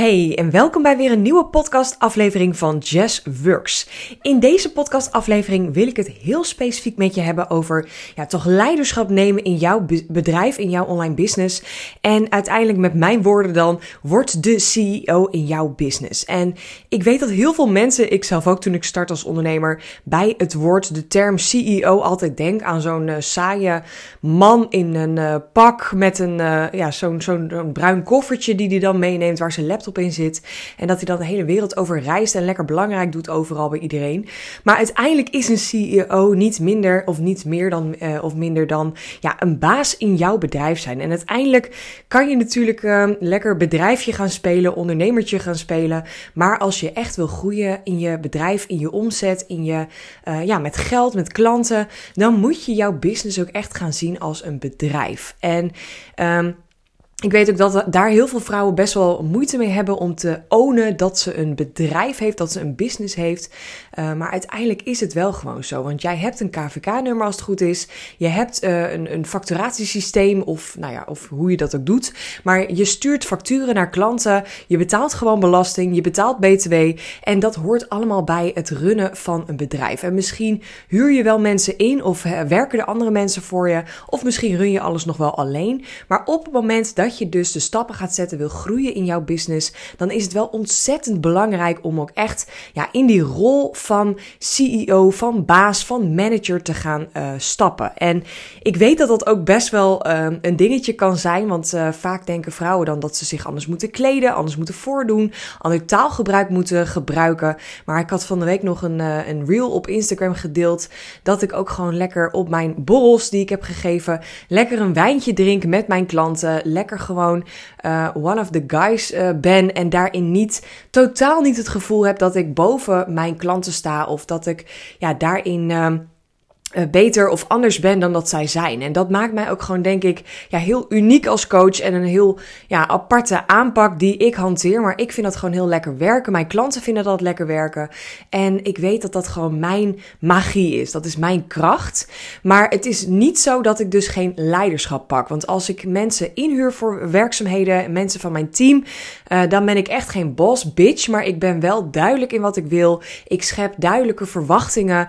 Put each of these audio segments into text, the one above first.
Hey en welkom bij weer een nieuwe podcast-aflevering van Jazz Works. In deze podcast-aflevering wil ik het heel specifiek met je hebben over ja, toch leiderschap nemen in jouw bedrijf, in jouw online business. En uiteindelijk met mijn woorden dan, word de CEO in jouw business. En ik weet dat heel veel mensen, ik zelf ook toen ik start als ondernemer, bij het woord, de term CEO altijd denk aan zo'n uh, saaie man in een uh, pak met een, uh, ja, zo'n zo'n bruin koffertje die hij dan meeneemt waar zijn laptop in zit. En dat hij dan de hele wereld over reist en lekker belangrijk doet overal bij iedereen. Maar uiteindelijk is een CEO niet minder of niet meer dan uh, of minder dan ja, een baas in jouw bedrijf zijn. En uiteindelijk kan je natuurlijk uh, lekker bedrijfje gaan spelen, ondernemertje gaan spelen. Maar als je echt wil groeien in je bedrijf, in je omzet, in je, uh, ja, met geld, met klanten, dan moet je jouw business ook echt gaan zien als een bedrijf. En um, ik weet ook dat daar heel veel vrouwen best wel moeite mee hebben om te ownen dat ze een bedrijf heeft, dat ze een business heeft. Uh, maar uiteindelijk is het wel gewoon zo. Want jij hebt een KVK-nummer als het goed is. Je hebt uh, een, een facturatiesysteem of, nou ja, of hoe je dat ook doet. Maar je stuurt facturen naar klanten. Je betaalt gewoon belasting. Je betaalt BTW. En dat hoort allemaal bij het runnen van een bedrijf. En misschien huur je wel mensen in of werken er andere mensen voor je. Of misschien run je alles nog wel alleen. Maar op het moment dat je dus de stappen gaat zetten, wil groeien in jouw business, dan is het wel ontzettend belangrijk om ook echt ja, in die rol van CEO, van baas, van manager te gaan uh, stappen. En ik weet dat dat ook best wel uh, een dingetje kan zijn, want uh, vaak denken vrouwen dan dat ze zich anders moeten kleden, anders moeten voordoen, ander taalgebruik moeten gebruiken. Maar ik had van de week nog een, een reel op Instagram gedeeld dat ik ook gewoon lekker op mijn borrels die ik heb gegeven, lekker een wijntje drink met mijn klanten, lekker gewoon one of the guys ben en daarin niet totaal niet het gevoel heb dat ik boven mijn klanten sta of dat ik ja daarin uh, uh, beter of anders ben dan dat zij zijn. En dat maakt mij ook gewoon, denk ik, ja, heel uniek als coach en een heel ja, aparte aanpak die ik hanteer. Maar ik vind dat gewoon heel lekker werken. Mijn klanten vinden dat lekker werken. En ik weet dat dat gewoon mijn magie is. Dat is mijn kracht. Maar het is niet zo dat ik dus geen leiderschap pak. Want als ik mensen inhuur voor werkzaamheden, mensen van mijn team, uh, dan ben ik echt geen boss bitch. Maar ik ben wel duidelijk in wat ik wil. Ik schep duidelijke verwachtingen.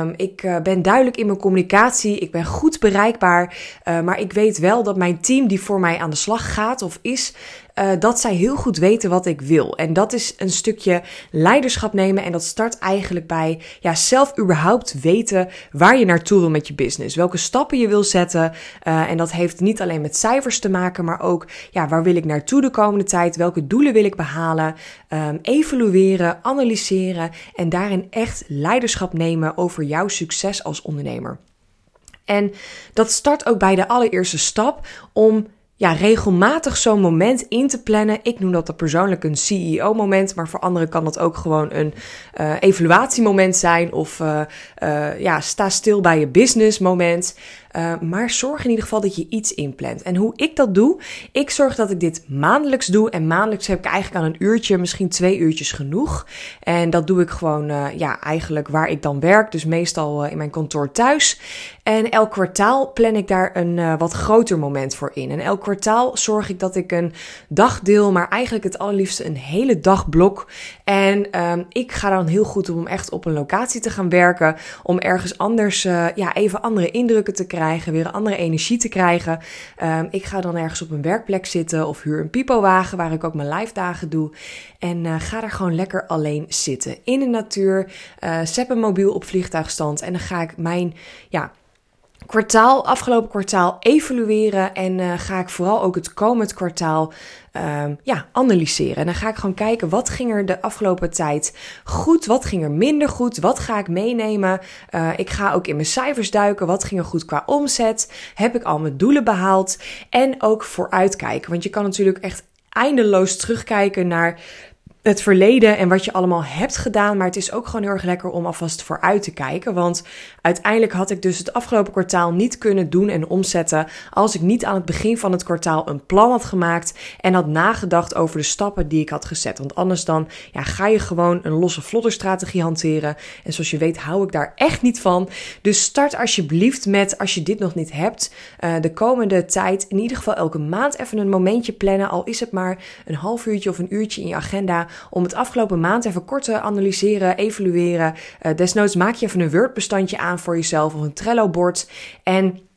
Um, ik uh, ben duidelijk in mijn communicatie. Ik ben goed bereikbaar. Uh, maar ik weet wel dat mijn team die voor mij aan de slag gaat of is, uh, dat zij heel goed weten wat ik wil. En dat is een stukje leiderschap nemen. En dat start eigenlijk bij ja, zelf überhaupt weten waar je naartoe wil met je business. Welke stappen je wil zetten. Uh, en dat heeft niet alleen met cijfers te maken, maar ook ja, waar wil ik naartoe de komende tijd? Welke doelen wil ik behalen? Um, evalueren, analyseren en daarin echt leiderschap nemen over jouw succes als ondernemer. En dat start ook bij de allereerste stap om ja, regelmatig zo'n moment in te plannen. Ik noem dat dan persoonlijk een CEO-moment, maar voor anderen kan dat ook gewoon een uh, evaluatiemoment zijn of uh, uh, ja, sta stil bij je business moment. Uh, maar zorg in ieder geval dat je iets inplant. En hoe ik dat doe, ik zorg dat ik dit maandelijks doe. En maandelijks heb ik eigenlijk aan een uurtje, misschien twee uurtjes genoeg. En dat doe ik gewoon, uh, ja, eigenlijk waar ik dan werk. Dus meestal uh, in mijn kantoor thuis. En elk kwartaal plan ik daar een wat groter moment voor in. En elk kwartaal zorg ik dat ik een dag deel, maar eigenlijk het allerliefste een hele dagblok. En um, ik ga dan heel goed om echt op een locatie te gaan werken. Om ergens anders, ja, even andere indrukken te krijgen krijgen, weer andere energie te krijgen. Um, ik ga dan ergens op een werkplek zitten of huur een pipowagen waar ik ook mijn live dagen doe. En uh, ga daar gewoon lekker alleen zitten. In de natuur, uh, zet een mobiel op vliegtuigstand en dan ga ik mijn, ja, kwartaal, afgelopen kwartaal evalueren. En uh, ga ik vooral ook het komend kwartaal um, ja, analyseren. En dan ga ik gewoon kijken wat ging er de afgelopen tijd goed, wat ging er minder goed, wat ga ik meenemen. Uh, ik ga ook in mijn cijfers duiken, wat ging er goed qua omzet, heb ik al mijn doelen behaald en ook vooruitkijken. Want je kan natuurlijk echt eindeloos terugkijken naar het verleden en wat je allemaal hebt gedaan. Maar het is ook gewoon heel erg lekker om alvast vooruit te kijken. Want uiteindelijk had ik dus het afgelopen kwartaal niet kunnen doen en omzetten. als ik niet aan het begin van het kwartaal een plan had gemaakt. en had nagedacht over de stappen die ik had gezet. Want anders dan ja, ga je gewoon een losse vlodderstrategie hanteren. En zoals je weet hou ik daar echt niet van. Dus start alsjeblieft met, als je dit nog niet hebt, uh, de komende tijd in ieder geval elke maand even een momentje plannen. Al is het maar een half uurtje of een uurtje in je agenda om het afgelopen maand even kort te analyseren, evalueren. Uh, desnoods maak je even een Word-bestandje aan voor jezelf of een Trello-bord. En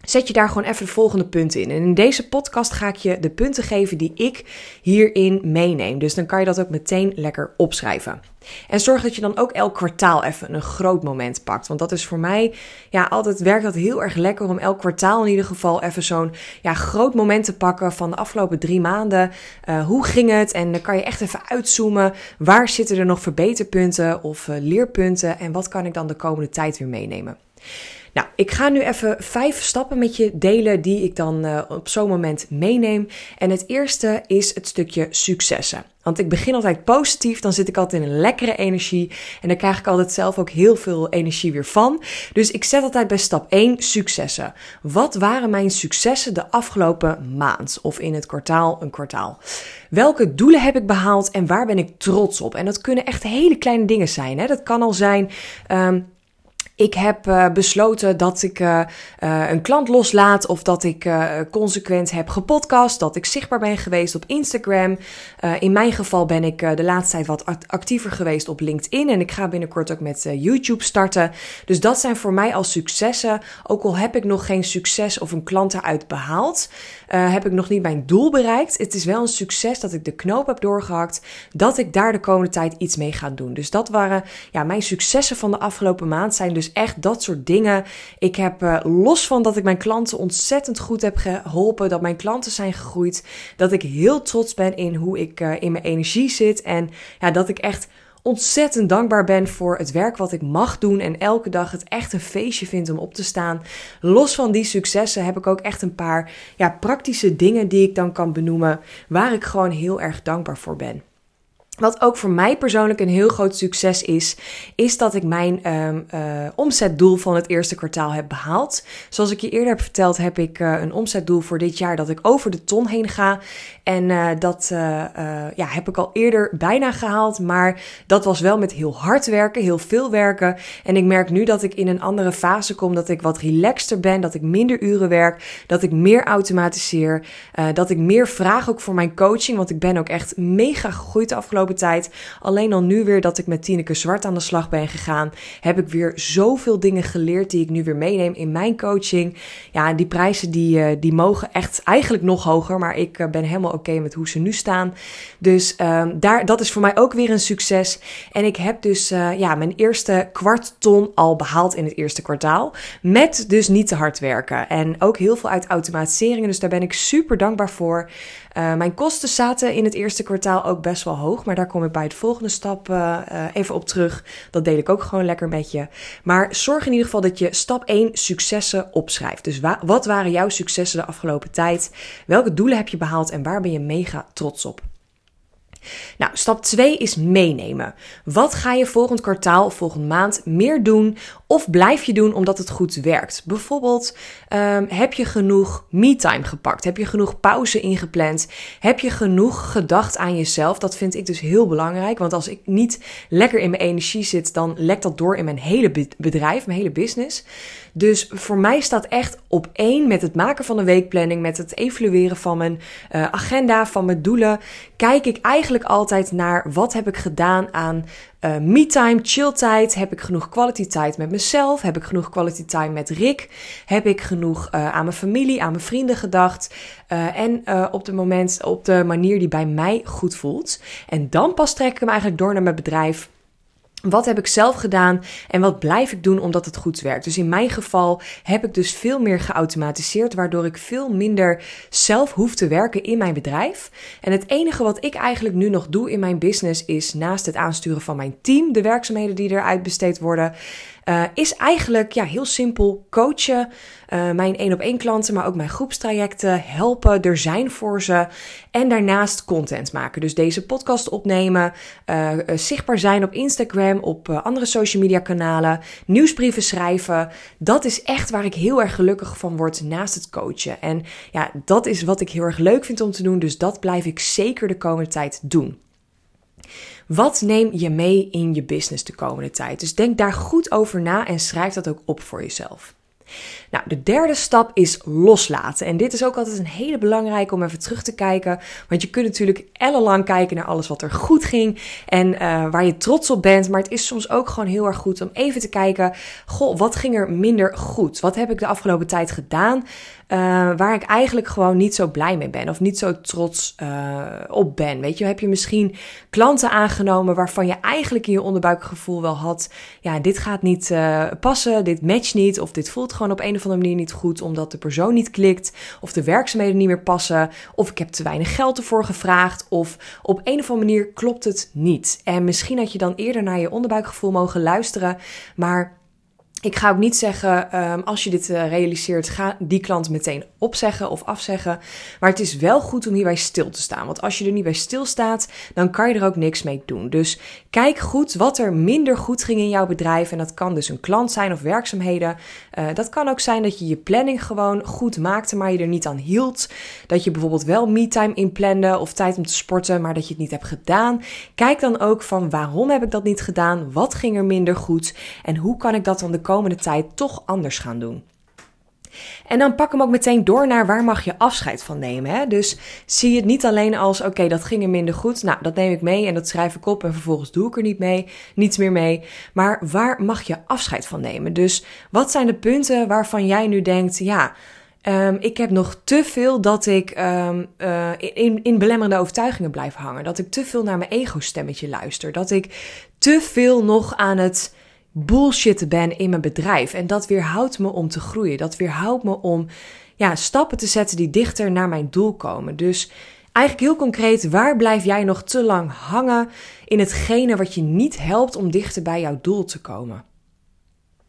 Zet je daar gewoon even de volgende punten in. En in deze podcast ga ik je de punten geven die ik hierin meeneem. Dus dan kan je dat ook meteen lekker opschrijven. En zorg dat je dan ook elk kwartaal even een groot moment pakt. Want dat is voor mij, ja, altijd werkt dat heel erg lekker om elk kwartaal in ieder geval even zo'n ja, groot moment te pakken van de afgelopen drie maanden. Uh, hoe ging het? En dan kan je echt even uitzoomen. Waar zitten er nog verbeterpunten of uh, leerpunten? En wat kan ik dan de komende tijd weer meenemen? Nou, ik ga nu even vijf stappen met je delen die ik dan uh, op zo'n moment meeneem. En het eerste is het stukje successen. Want ik begin altijd positief, dan zit ik altijd in een lekkere energie. En dan krijg ik altijd zelf ook heel veel energie weer van. Dus ik zet altijd bij stap 1 successen. Wat waren mijn successen de afgelopen maand? Of in het kwartaal, een kwartaal? Welke doelen heb ik behaald en waar ben ik trots op? En dat kunnen echt hele kleine dingen zijn. Hè? Dat kan al zijn. Um, ik heb uh, besloten dat ik uh, uh, een klant loslaat of dat ik consequent heb gepodcast, dat ik zichtbaar ben geweest op Instagram. in mijn geval ben ik de laatste tijd wat actiever geweest op LinkedIn en ik ga binnenkort ook met YouTube starten. Dus dat zijn voor mij al successen. Ook al heb ik nog geen succes of een klant eruit behaald, heb ik nog niet mijn doel bereikt. Het is wel een succes dat ik de knoop heb doorgehakt, dat ik daar de komende tijd iets mee ga doen. Dus dat waren ja, mijn successen van de afgelopen maand zijn dus echt dat soort dingen. Ik heb uh, los van dat ik mijn klanten ontzettend goed heb geholpen, dat mijn klanten zijn gegroeid, dat ik heel trots ben in hoe ik uh, in mijn energie zit en ja, dat ik echt ontzettend dankbaar ben voor het werk wat ik mag doen en elke dag het echt een feestje vind om op te staan. Los van die successen heb ik ook echt een paar ja, praktische dingen die ik dan kan benoemen waar ik gewoon heel erg dankbaar voor ben. Wat ook voor mij persoonlijk een heel groot succes is, is dat ik mijn um, uh, omzetdoel van het eerste kwartaal heb behaald. Zoals ik je eerder heb verteld, heb ik uh, een omzetdoel voor dit jaar dat ik over de ton heen ga. En uh, dat ja, heb ik al eerder bijna gehaald, maar dat was wel met heel hard werken, heel veel werken. En ik merk nu dat ik in een andere fase kom, dat ik wat relaxter ben, dat ik minder uren werk, dat ik meer automatiseer, dat ik meer vraag ook voor mijn coaching, want ik ben ook echt mega gegroeid de afgelopen tijd. Alleen al nu weer dat ik met Tineke Zwart aan de slag ben gegaan, heb ik weer zoveel dingen geleerd die ik nu weer meeneem in mijn coaching. Ja, die prijzen die, uh, die mogen echt eigenlijk nog hoger, maar ik uh, ben helemaal oké met hoe ze nu staan. Dus uh, daar, dat is voor mij ook weer een succes. En ik heb dus uh, ja, mijn eerste kwart ton al behaald in het eerste kwartaal. Met dus niet te hard werken. En ook heel veel uit automatiseringen. Dus daar ben ik super dankbaar voor. Mijn kosten zaten in het eerste kwartaal ook best wel hoog, maar daar kom ik bij het volgende stap uh, uh, even op terug. Dat deel ik ook gewoon lekker met je. Maar zorg in ieder geval dat je stap 1 successen opschrijft. Dus wa wat waren jouw successen de afgelopen tijd? Welke doelen heb je behaald en waar ben je mega trots op? Nou, stap 2 is meenemen. Wat ga je volgend kwartaal of volgende maand meer doen of blijf je doen omdat het goed werkt? Bijvoorbeeld, um, heb je genoeg me-time gepakt? Heb je genoeg pauze ingepland? Heb je genoeg gedacht aan jezelf? Dat vind ik dus heel belangrijk, want als ik niet lekker in mijn energie zit, dan lekt dat door in mijn hele bedrijf, mijn hele business. Dus voor mij staat echt op één met het maken van een weekplanning, met het evalueren van mijn uh, agenda, van mijn doelen. Kijk ik eigenlijk altijd naar wat heb ik gedaan aan uh, me-time, chill-tijd. Heb ik genoeg quality tijd met mezelf? Heb ik genoeg quality time met Rick? Heb ik genoeg uh, aan mijn familie, aan mijn vrienden gedacht? Uh, en op de moment, op de manier die bij mij goed voelt. En dan pas trek ik hem eigenlijk door naar mijn bedrijf wat heb ik zelf gedaan en wat blijf ik doen omdat het goed werkt? Dus in mijn geval heb ik dus veel meer geautomatiseerd, waardoor ik veel minder zelf hoef te werken in mijn bedrijf. En het enige wat ik eigenlijk nu nog doe in mijn business is naast het aansturen van mijn team, de werkzaamheden die eruit besteed worden, uh, is eigenlijk ja, heel simpel coachen. Uh, mijn één op één klanten, maar ook mijn groepstrajecten helpen, er zijn voor ze. En daarnaast content maken. Dus deze podcast opnemen, uh, zichtbaar zijn op Instagram, op andere social media kanalen, nieuwsbrieven schrijven. Dat is echt waar ik heel erg gelukkig van word naast het coachen. En ja, dat is wat ik heel erg leuk vind om te doen. Dus dat blijf ik zeker de komende tijd doen. Wat neem je mee in je business de komende tijd? Dus denk daar goed over na en schrijf dat ook op voor jezelf. Nou, de derde stap is loslaten. En dit is ook altijd een hele belangrijke om even terug te kijken. Want je kunt natuurlijk ellenlang kijken naar alles wat er goed ging en uh, waar je trots op bent. Maar het is soms ook gewoon heel erg goed om even te kijken: goh, wat ging er minder goed? Wat heb ik de afgelopen tijd gedaan? Uh, waar ik eigenlijk gewoon niet zo blij mee ben of niet zo trots uh, op ben. Weet je, heb je misschien klanten aangenomen waarvan je eigenlijk in je onderbuikgevoel wel had: ja, dit gaat niet passen, dit matcht niet, of dit voelt gewoon op een of andere manier niet goed omdat de persoon niet klikt, of de werkzaamheden niet meer passen, of ik heb te weinig geld ervoor gevraagd, of op een of andere manier klopt het niet. En misschien had je dan eerder naar je onderbuikgevoel mogen luisteren, maar ik ga ook niet zeggen, um, als je dit uh, realiseert, ga die klant meteen opzeggen of afzeggen. Maar het is wel goed om hierbij stil te staan. Want als je er niet bij stilstaat, dan kan je er ook niks mee doen. Dus kijk goed wat er minder goed ging in jouw bedrijf. En dat kan dus een klant zijn of werkzaamheden. Uh, dat kan ook zijn dat je je planning gewoon goed maakte, maar je er niet aan hield. Dat je bijvoorbeeld wel me-time inplande of tijd om te sporten, maar dat je het niet hebt gedaan. Kijk dan ook van waarom heb ik dat niet gedaan? Wat ging er minder goed? En hoe kan ik dat dan de komende tijd toch anders gaan doen. En dan pak hem ook meteen door naar waar mag je afscheid van nemen. Hè? Dus zie het niet alleen als oké, dat ging er minder goed. Nou, dat neem ik mee en dat schrijf ik op en vervolgens doe ik er niet mee, niets meer mee. Maar waar mag je afscheid van nemen? Dus wat zijn de punten waarvan jij nu denkt, ja, um, ik heb nog te veel dat ik um, uh, in, in belemmerende overtuigingen blijf hangen. Dat ik te veel naar mijn ego-stemmetje luister. Dat ik te veel nog aan het bullshit ben in mijn bedrijf. En dat weerhoudt me om te groeien. Dat weerhoudt me om ja, stappen te zetten die dichter naar mijn doel komen. Dus eigenlijk heel concreet, waar blijf jij nog te lang hangen in hetgene wat je niet helpt om dichter bij jouw doel te komen?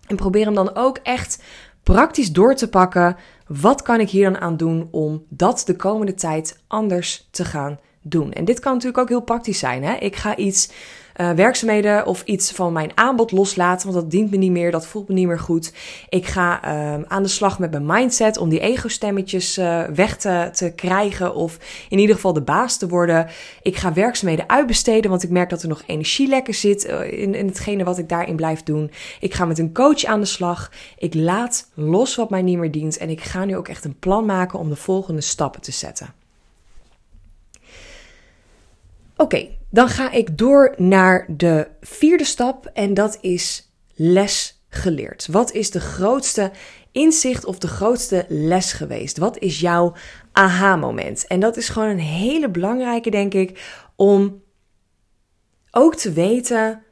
En probeer hem dan ook echt praktisch door te pakken. Wat kan ik hier dan aan doen om dat de komende tijd anders te gaan doen? En dit kan natuurlijk ook heel praktisch zijn. Hè? Ik ga iets uh, werkzaamheden of iets van mijn aanbod loslaten, want dat dient me niet meer, dat voelt me niet meer goed. Ik ga uh, aan de slag met mijn mindset om die ego-stemmetjes uh, weg te, te krijgen of in ieder geval de baas te worden. Ik ga werkzaamheden uitbesteden, want ik merk dat er nog energie lekker zit in, in hetgene wat ik daarin blijf doen. Ik ga met een coach aan de slag. Ik laat los wat mij niet meer dient en ik ga nu ook echt een plan maken om de volgende stappen te zetten. Oké, dan ga ik door naar de vierde stap en dat is les geleerd. Wat is de grootste inzicht of de grootste les geweest? Wat is jouw aha-moment? En dat is gewoon een hele belangrijke, denk ik, om ook te weten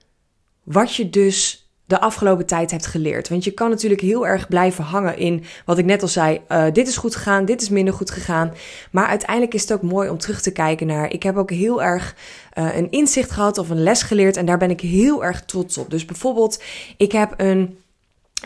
wat je dus de afgelopen tijd hebt geleerd. Want je kan natuurlijk heel erg blijven hangen in wat ik net al zei. Uh, dit is goed gegaan, dit is minder goed gegaan. Maar uiteindelijk is het ook mooi om terug te kijken naar. Ik heb ook heel erg uh, een inzicht gehad of een les geleerd. En daar ben ik heel erg trots op. Dus bijvoorbeeld, ik heb een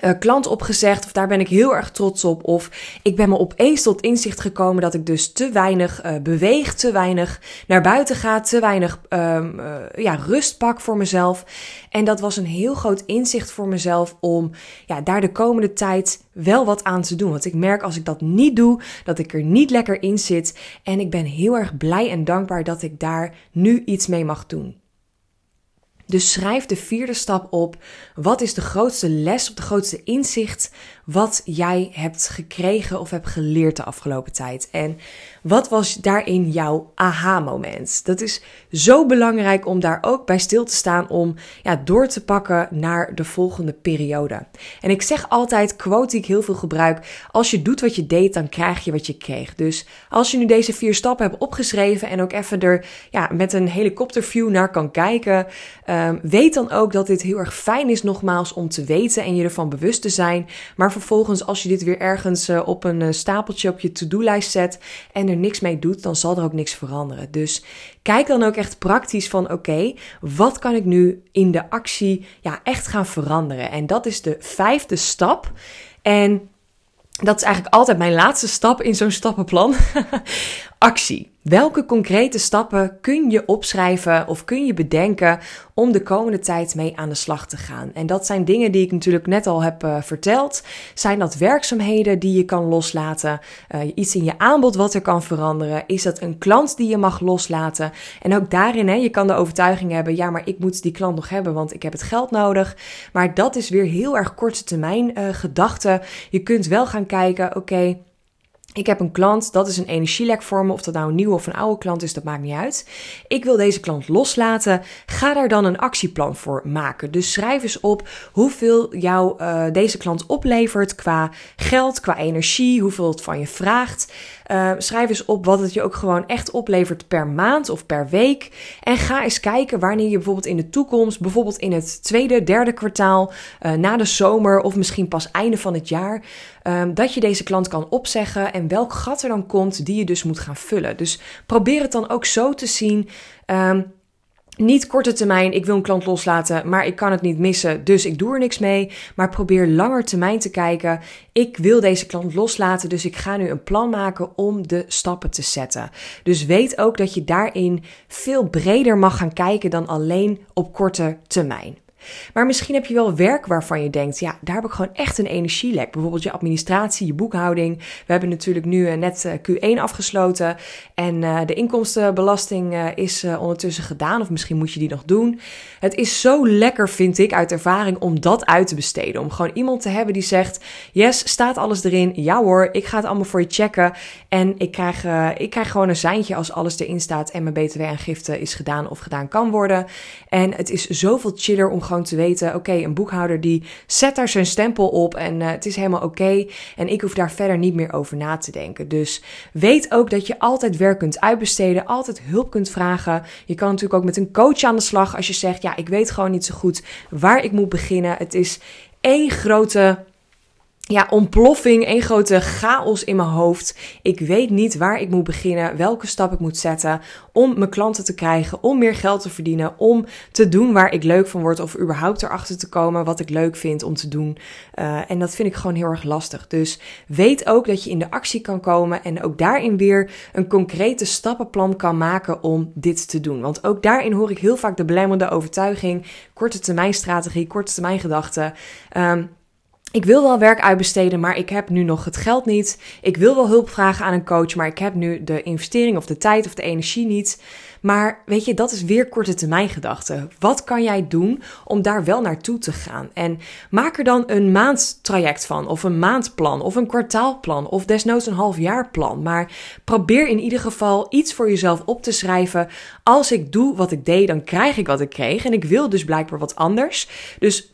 uh, klant opgezegd, of daar ben ik heel erg trots op. Of ik ben me opeens tot inzicht gekomen dat ik dus te weinig uh, beweeg, te weinig naar buiten ga, te weinig um, uh, ja, rust pak voor mezelf. En dat was een heel groot inzicht voor mezelf om ja, daar de komende tijd wel wat aan te doen. Want ik merk als ik dat niet doe, dat ik er niet lekker in zit. En ik ben heel erg blij en dankbaar dat ik daar nu iets mee mag doen. Dus schrijf de vierde stap op. Wat is de grootste les of de grootste inzicht wat jij hebt gekregen of hebt geleerd de afgelopen tijd? En wat was daarin jouw aha-moment? Dat is zo belangrijk om daar ook bij stil te staan om ja, door te pakken naar de volgende periode. En ik zeg altijd, quote die ik heel veel gebruik, als je doet wat je deed, dan krijg je wat je kreeg. Dus als je nu deze vier stappen hebt opgeschreven en ook even er ja, met een helikopterview naar kan kijken, um, weet dan ook dat dit heel erg fijn is nogmaals om te weten en je ervan bewust te zijn. Maar vervolgens als je dit weer ergens uh, op een uh, stapeltje op je to-do-lijst zet en er niks mee doet, dan zal er ook niks veranderen. Dus kijk dan ook echt praktisch van oké, wat kan ik nu in de actie ja, echt gaan veranderen? En dat is de vijfde stap. En dat is eigenlijk altijd mijn laatste stap in zo'n stappenplan. Actie. Welke concrete stappen kun je opschrijven of kun je bedenken om de komende tijd mee aan de slag te gaan? En dat zijn dingen die ik natuurlijk net al heb uh, verteld. Zijn dat werkzaamheden die je kan loslaten? Uh, iets in je aanbod wat er kan veranderen? Is dat een klant die je mag loslaten? En ook daarin, hè, je kan de overtuiging hebben, ja, maar ik moet die klant nog hebben, want ik heb het geld nodig. Maar dat is weer heel erg korte termijn uh, gedachte. Je kunt wel gaan kijken, oké. Ik heb een klant, dat is een energielek voor me. Of dat nou een nieuwe of een oude klant is, dat maakt niet uit. Ik wil deze klant loslaten. Ga daar dan een actieplan voor maken. Dus schrijf eens op hoeveel jou uh, deze klant oplevert qua geld, qua energie, hoeveel het van je vraagt. Uh, schrijf eens op wat het je ook gewoon echt oplevert per maand of per week. En ga eens kijken wanneer je bijvoorbeeld in de toekomst, bijvoorbeeld in het tweede, derde kwartaal, uh, na de zomer of misschien pas einde van het jaar, um, dat je deze klant kan opzeggen en welk gat er dan komt die je dus moet gaan vullen. Dus probeer het dan ook zo te zien. Um, niet korte termijn, ik wil een klant loslaten, maar ik kan het niet missen, dus ik doe er niks mee. Maar probeer langer termijn te kijken. Ik wil deze klant loslaten, dus ik ga nu een plan maken om de stappen te zetten. Dus weet ook dat je daarin veel breder mag gaan kijken dan alleen op korte termijn. Maar misschien heb je wel werk waarvan je denkt, ja, daar heb ik gewoon echt een energielek. Bijvoorbeeld je administratie, je boekhouding. We hebben natuurlijk nu eh, net eh, Q1 afgesloten en eh, de inkomstenbelasting is ondertussen gedaan. Of misschien moet je die nog doen. Het is zo lekker, vind ik, uit ervaring om dat uit te besteden. Om gewoon iemand te hebben die zegt, yes, staat alles erin? Ja hoor, ik ga het allemaal voor je checken. En ik krijg, ik krijg gewoon een seintje als alles erin staat en mijn btw-aangifte is gedaan of gedaan kan worden. En het is zoveel chiller om gewoon gewoon te weten: oké, een boekhouder die zet daar zijn stempel op en uh, het is helemaal oké. en ik hoef daar verder niet meer over na te denken. Dus weet ook dat je altijd werk kunt uitbesteden, altijd hulp kunt vragen. Je kan natuurlijk ook met een coach aan de slag als je zegt: ja, ik weet gewoon niet zo goed waar ik moet beginnen. Het is één grote ja, ontploffing, een grote chaos in mijn hoofd. Ik weet niet waar ik moet beginnen, welke stap ik moet zetten om mijn klanten te krijgen, om meer geld te verdienen, om te doen waar ik leuk van word of überhaupt erachter te komen wat ik leuk vind om te doen. Uh, en dat vind ik gewoon heel erg lastig. Dus weet ook dat je in de actie kan komen en ook daarin weer een concrete stappenplan kan maken om dit te doen. Want ook daarin hoor ik heel vaak de belemmerende overtuiging, korte termijn strategie, korte termijn gedachten. Um, ik wil wel werk uitbesteden, maar ik heb nu nog het geld niet. Ik wil wel hulp vragen aan een coach, maar ik heb nu de investering of de tijd of de energie niet. Maar weet je, dat is weer korte termijn gedachte. Wat kan jij doen om daar wel naartoe te gaan? En maak er dan een maandtraject van, of een maandplan, of een kwartaalplan, of desnoods een halfjaarplan. Maar probeer in ieder geval iets voor jezelf op te schrijven. Als ik doe wat ik deed, dan krijg ik wat ik kreeg. En ik wil dus blijkbaar wat anders. Dus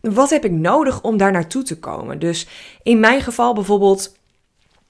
wat heb ik nodig om daar naartoe te komen? Dus in mijn geval bijvoorbeeld.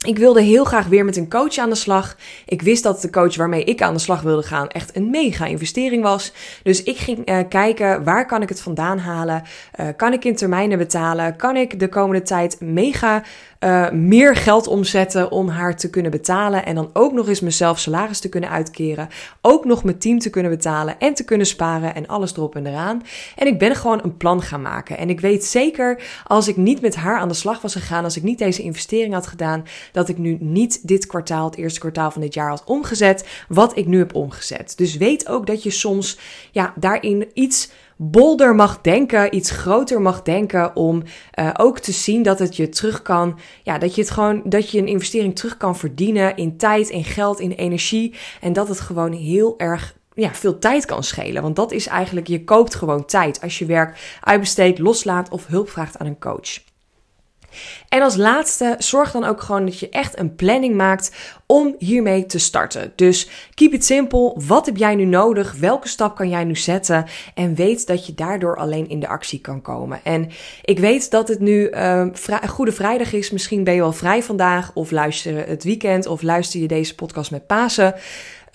Ik wilde heel graag weer met een coach aan de slag. Ik wist dat de coach waarmee ik aan de slag wilde gaan echt een mega investering was. Dus ik ging uh, kijken waar kan ik het vandaan halen? Uh, kan ik in termijnen betalen? Kan ik de komende tijd mega uh, meer geld omzetten om haar te kunnen betalen. En dan ook nog eens mezelf salaris te kunnen uitkeren. Ook nog mijn team te kunnen betalen en te kunnen sparen en alles erop en eraan. En ik ben gewoon een plan gaan maken. En ik weet zeker, als ik niet met haar aan de slag was gegaan, als ik niet deze investering had gedaan, dat ik nu niet dit kwartaal, het eerste kwartaal van dit jaar had omgezet, wat ik nu heb omgezet. Dus weet ook dat je soms ja, daarin iets bolder mag denken, iets groter mag denken om uh, ook te zien dat het je terug kan, ja, dat je het gewoon, dat je een investering terug kan verdienen in tijd, in geld, in energie en dat het gewoon heel erg ja, veel tijd kan schelen. Want dat is eigenlijk, je koopt gewoon tijd als je werk uitbesteedt, loslaat of hulp vraagt aan een coach. En als laatste, zorg dan ook gewoon dat je echt een planning maakt om hiermee te starten. Dus keep it simple. Wat heb jij nu nodig? Welke stap kan jij nu zetten? En weet dat je daardoor alleen in de actie kan komen. En ik weet dat het nu uh, Goede Vrijdag is. Misschien ben je wel vrij vandaag, of luister het weekend, of luister je deze podcast met Pasen.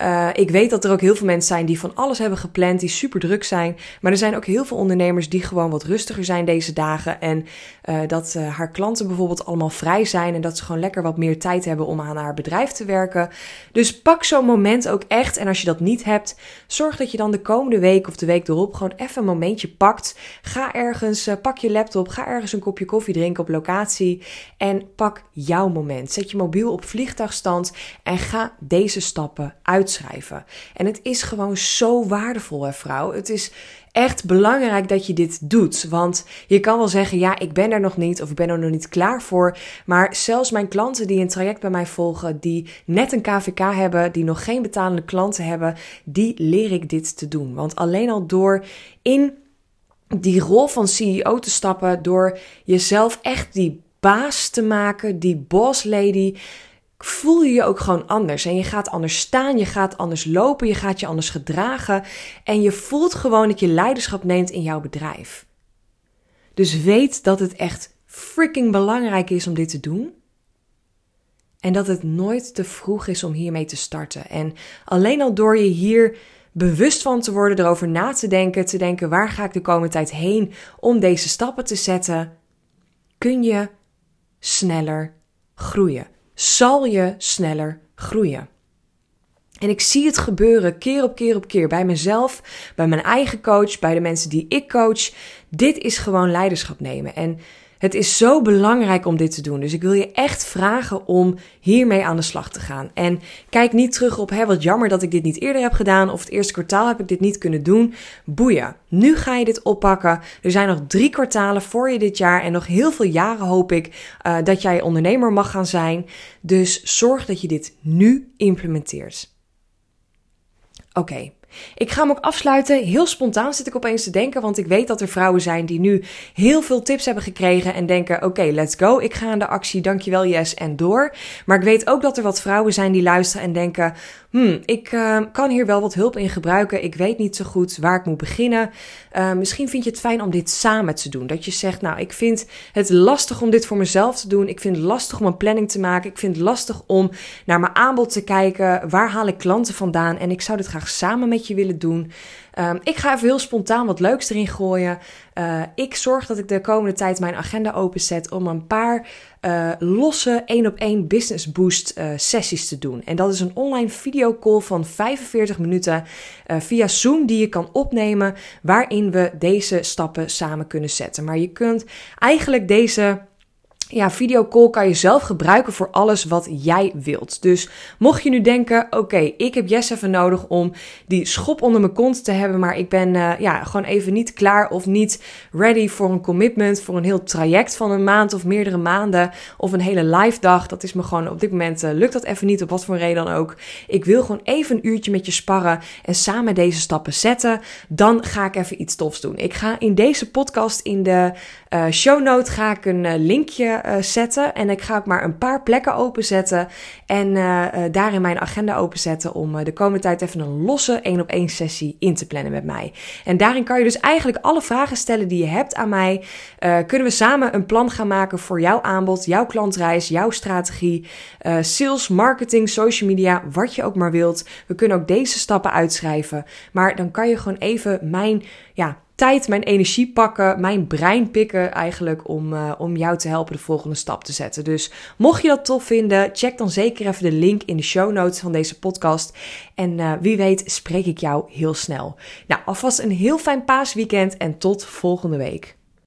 Uh, ik weet dat er ook heel veel mensen zijn die van alles hebben gepland, die super druk zijn. Maar er zijn ook heel veel ondernemers die gewoon wat rustiger zijn deze dagen. En uh, dat uh, haar klanten bijvoorbeeld allemaal vrij zijn en dat ze gewoon lekker wat meer tijd hebben om aan haar bedrijf te werken. Dus pak zo'n moment ook echt. En als je dat niet hebt, zorg dat je dan de komende week of de week erop gewoon even een momentje pakt. Ga ergens, pak je laptop, ga ergens een kopje koffie drinken op locatie en pak jouw moment. Zet je mobiel op vliegtuigstand en ga deze stappen uitschrijven. En het is gewoon zo waardevol, hè, vrouw. Het is echt belangrijk dat je dit doet. Want je kan wel zeggen, ja, ik ben er nog niet of ik ben er nog niet klaar voor. Maar zelfs mijn klanten die een traject bij mij volgen, die net een KVK hebben, die nog geen betalende klanten hebben, die leer ik dit te doen. Want alleen al door in die rol van CEO te stappen, door jezelf echt die baas te maken, die boss lady, voel je je ook gewoon anders. En je gaat anders staan, je gaat anders lopen, je gaat je anders gedragen. En je voelt gewoon dat je leiderschap neemt in jouw bedrijf. Dus weet dat het echt freaking belangrijk is om dit te doen. En dat het nooit te vroeg is om hiermee te starten. En alleen al door je hier bewust van te worden, erover na te denken, te denken waar ga ik de komende tijd heen om deze stappen te zetten, kun je sneller groeien. Zal je sneller groeien. En ik zie het gebeuren keer op keer op keer bij mezelf, bij mijn eigen coach, bij de mensen die ik coach. Dit is gewoon leiderschap nemen. En het is zo belangrijk om dit te doen. Dus ik wil je echt vragen om hiermee aan de slag te gaan. En kijk niet terug op, hè, wat jammer dat ik dit niet eerder heb gedaan. Of het eerste kwartaal heb ik dit niet kunnen doen. Boeien. Nu ga je dit oppakken. Er zijn nog drie kwartalen voor je dit jaar. En nog heel veel jaren hoop ik uh, dat jij ondernemer mag gaan zijn. Dus zorg dat je dit nu implementeert. Oké. Ik ga hem ook afsluiten. Heel spontaan zit ik opeens te denken, want ik weet dat er vrouwen zijn die nu heel veel tips hebben gekregen en denken: oké, let's go. Ik ga aan de actie. Dankjewel, yes en door. Maar ik weet ook dat er wat vrouwen zijn die luisteren en denken: hmm, ik uh, kan hier wel wat hulp in gebruiken. Ik weet niet zo goed waar ik moet beginnen. Uh, misschien vind je het fijn om dit samen te doen. Dat je zegt: nou, ik vind het lastig om dit voor mezelf te doen. Ik vind het lastig om een planning te maken. Ik vind het lastig om naar mijn aanbod te kijken. Waar haal ik klanten vandaan? En ik zou dit graag samen met je willen doen. Um, ik ga even heel spontaan wat leuks erin gooien. Uh, ik zorg dat ik de komende tijd mijn agenda openzet om een paar uh, losse één op één business boost uh, sessies te doen. En dat is een online videocall van 45 minuten via Zoom die je kan opnemen, waarin we deze stappen samen kunnen zetten. Maar je kunt eigenlijk deze ja, videocall kan je zelf gebruiken voor alles wat jij wilt. Dus mocht je nu denken, oké, ik heb Jess even nodig om die schop onder mijn kont te hebben, maar ik ben uh, ja, gewoon even niet klaar of niet ready voor een commitment, voor een heel traject van een maand of meerdere maanden of een hele live dag. Dat is me gewoon op dit moment uh, lukt dat even niet, op wat voor reden dan ook. Ik wil gewoon even een uurtje met je sparren en samen deze stappen zetten. Dan ga ik even iets tofs doen. Ik ga in deze podcast in de uh, show note ga ik een linkje uh, zetten. En ik ga ook maar een paar plekken openzetten. En daarin mijn agenda openzetten om de komende tijd even een losse één op één sessie in te plannen met mij. En daarin kan je dus eigenlijk alle vragen stellen die je hebt aan mij. kunnen we samen een plan gaan maken voor jouw aanbod, jouw klantreis, jouw strategie, sales, marketing, social media, wat je ook maar wilt. We kunnen ook deze stappen uitschrijven. Maar dan kan je gewoon even mijn ja, tijd, mijn energie pakken, mijn brein pikken eigenlijk om, uh, om jou te helpen de volgende stap te zetten. Dus mocht je dat tof vinden, check dan zeker even de link in de show notes van deze podcast. En uh, wie weet spreek ik jou heel snel. Nou, alvast een heel fijn paasweekend en tot volgende week.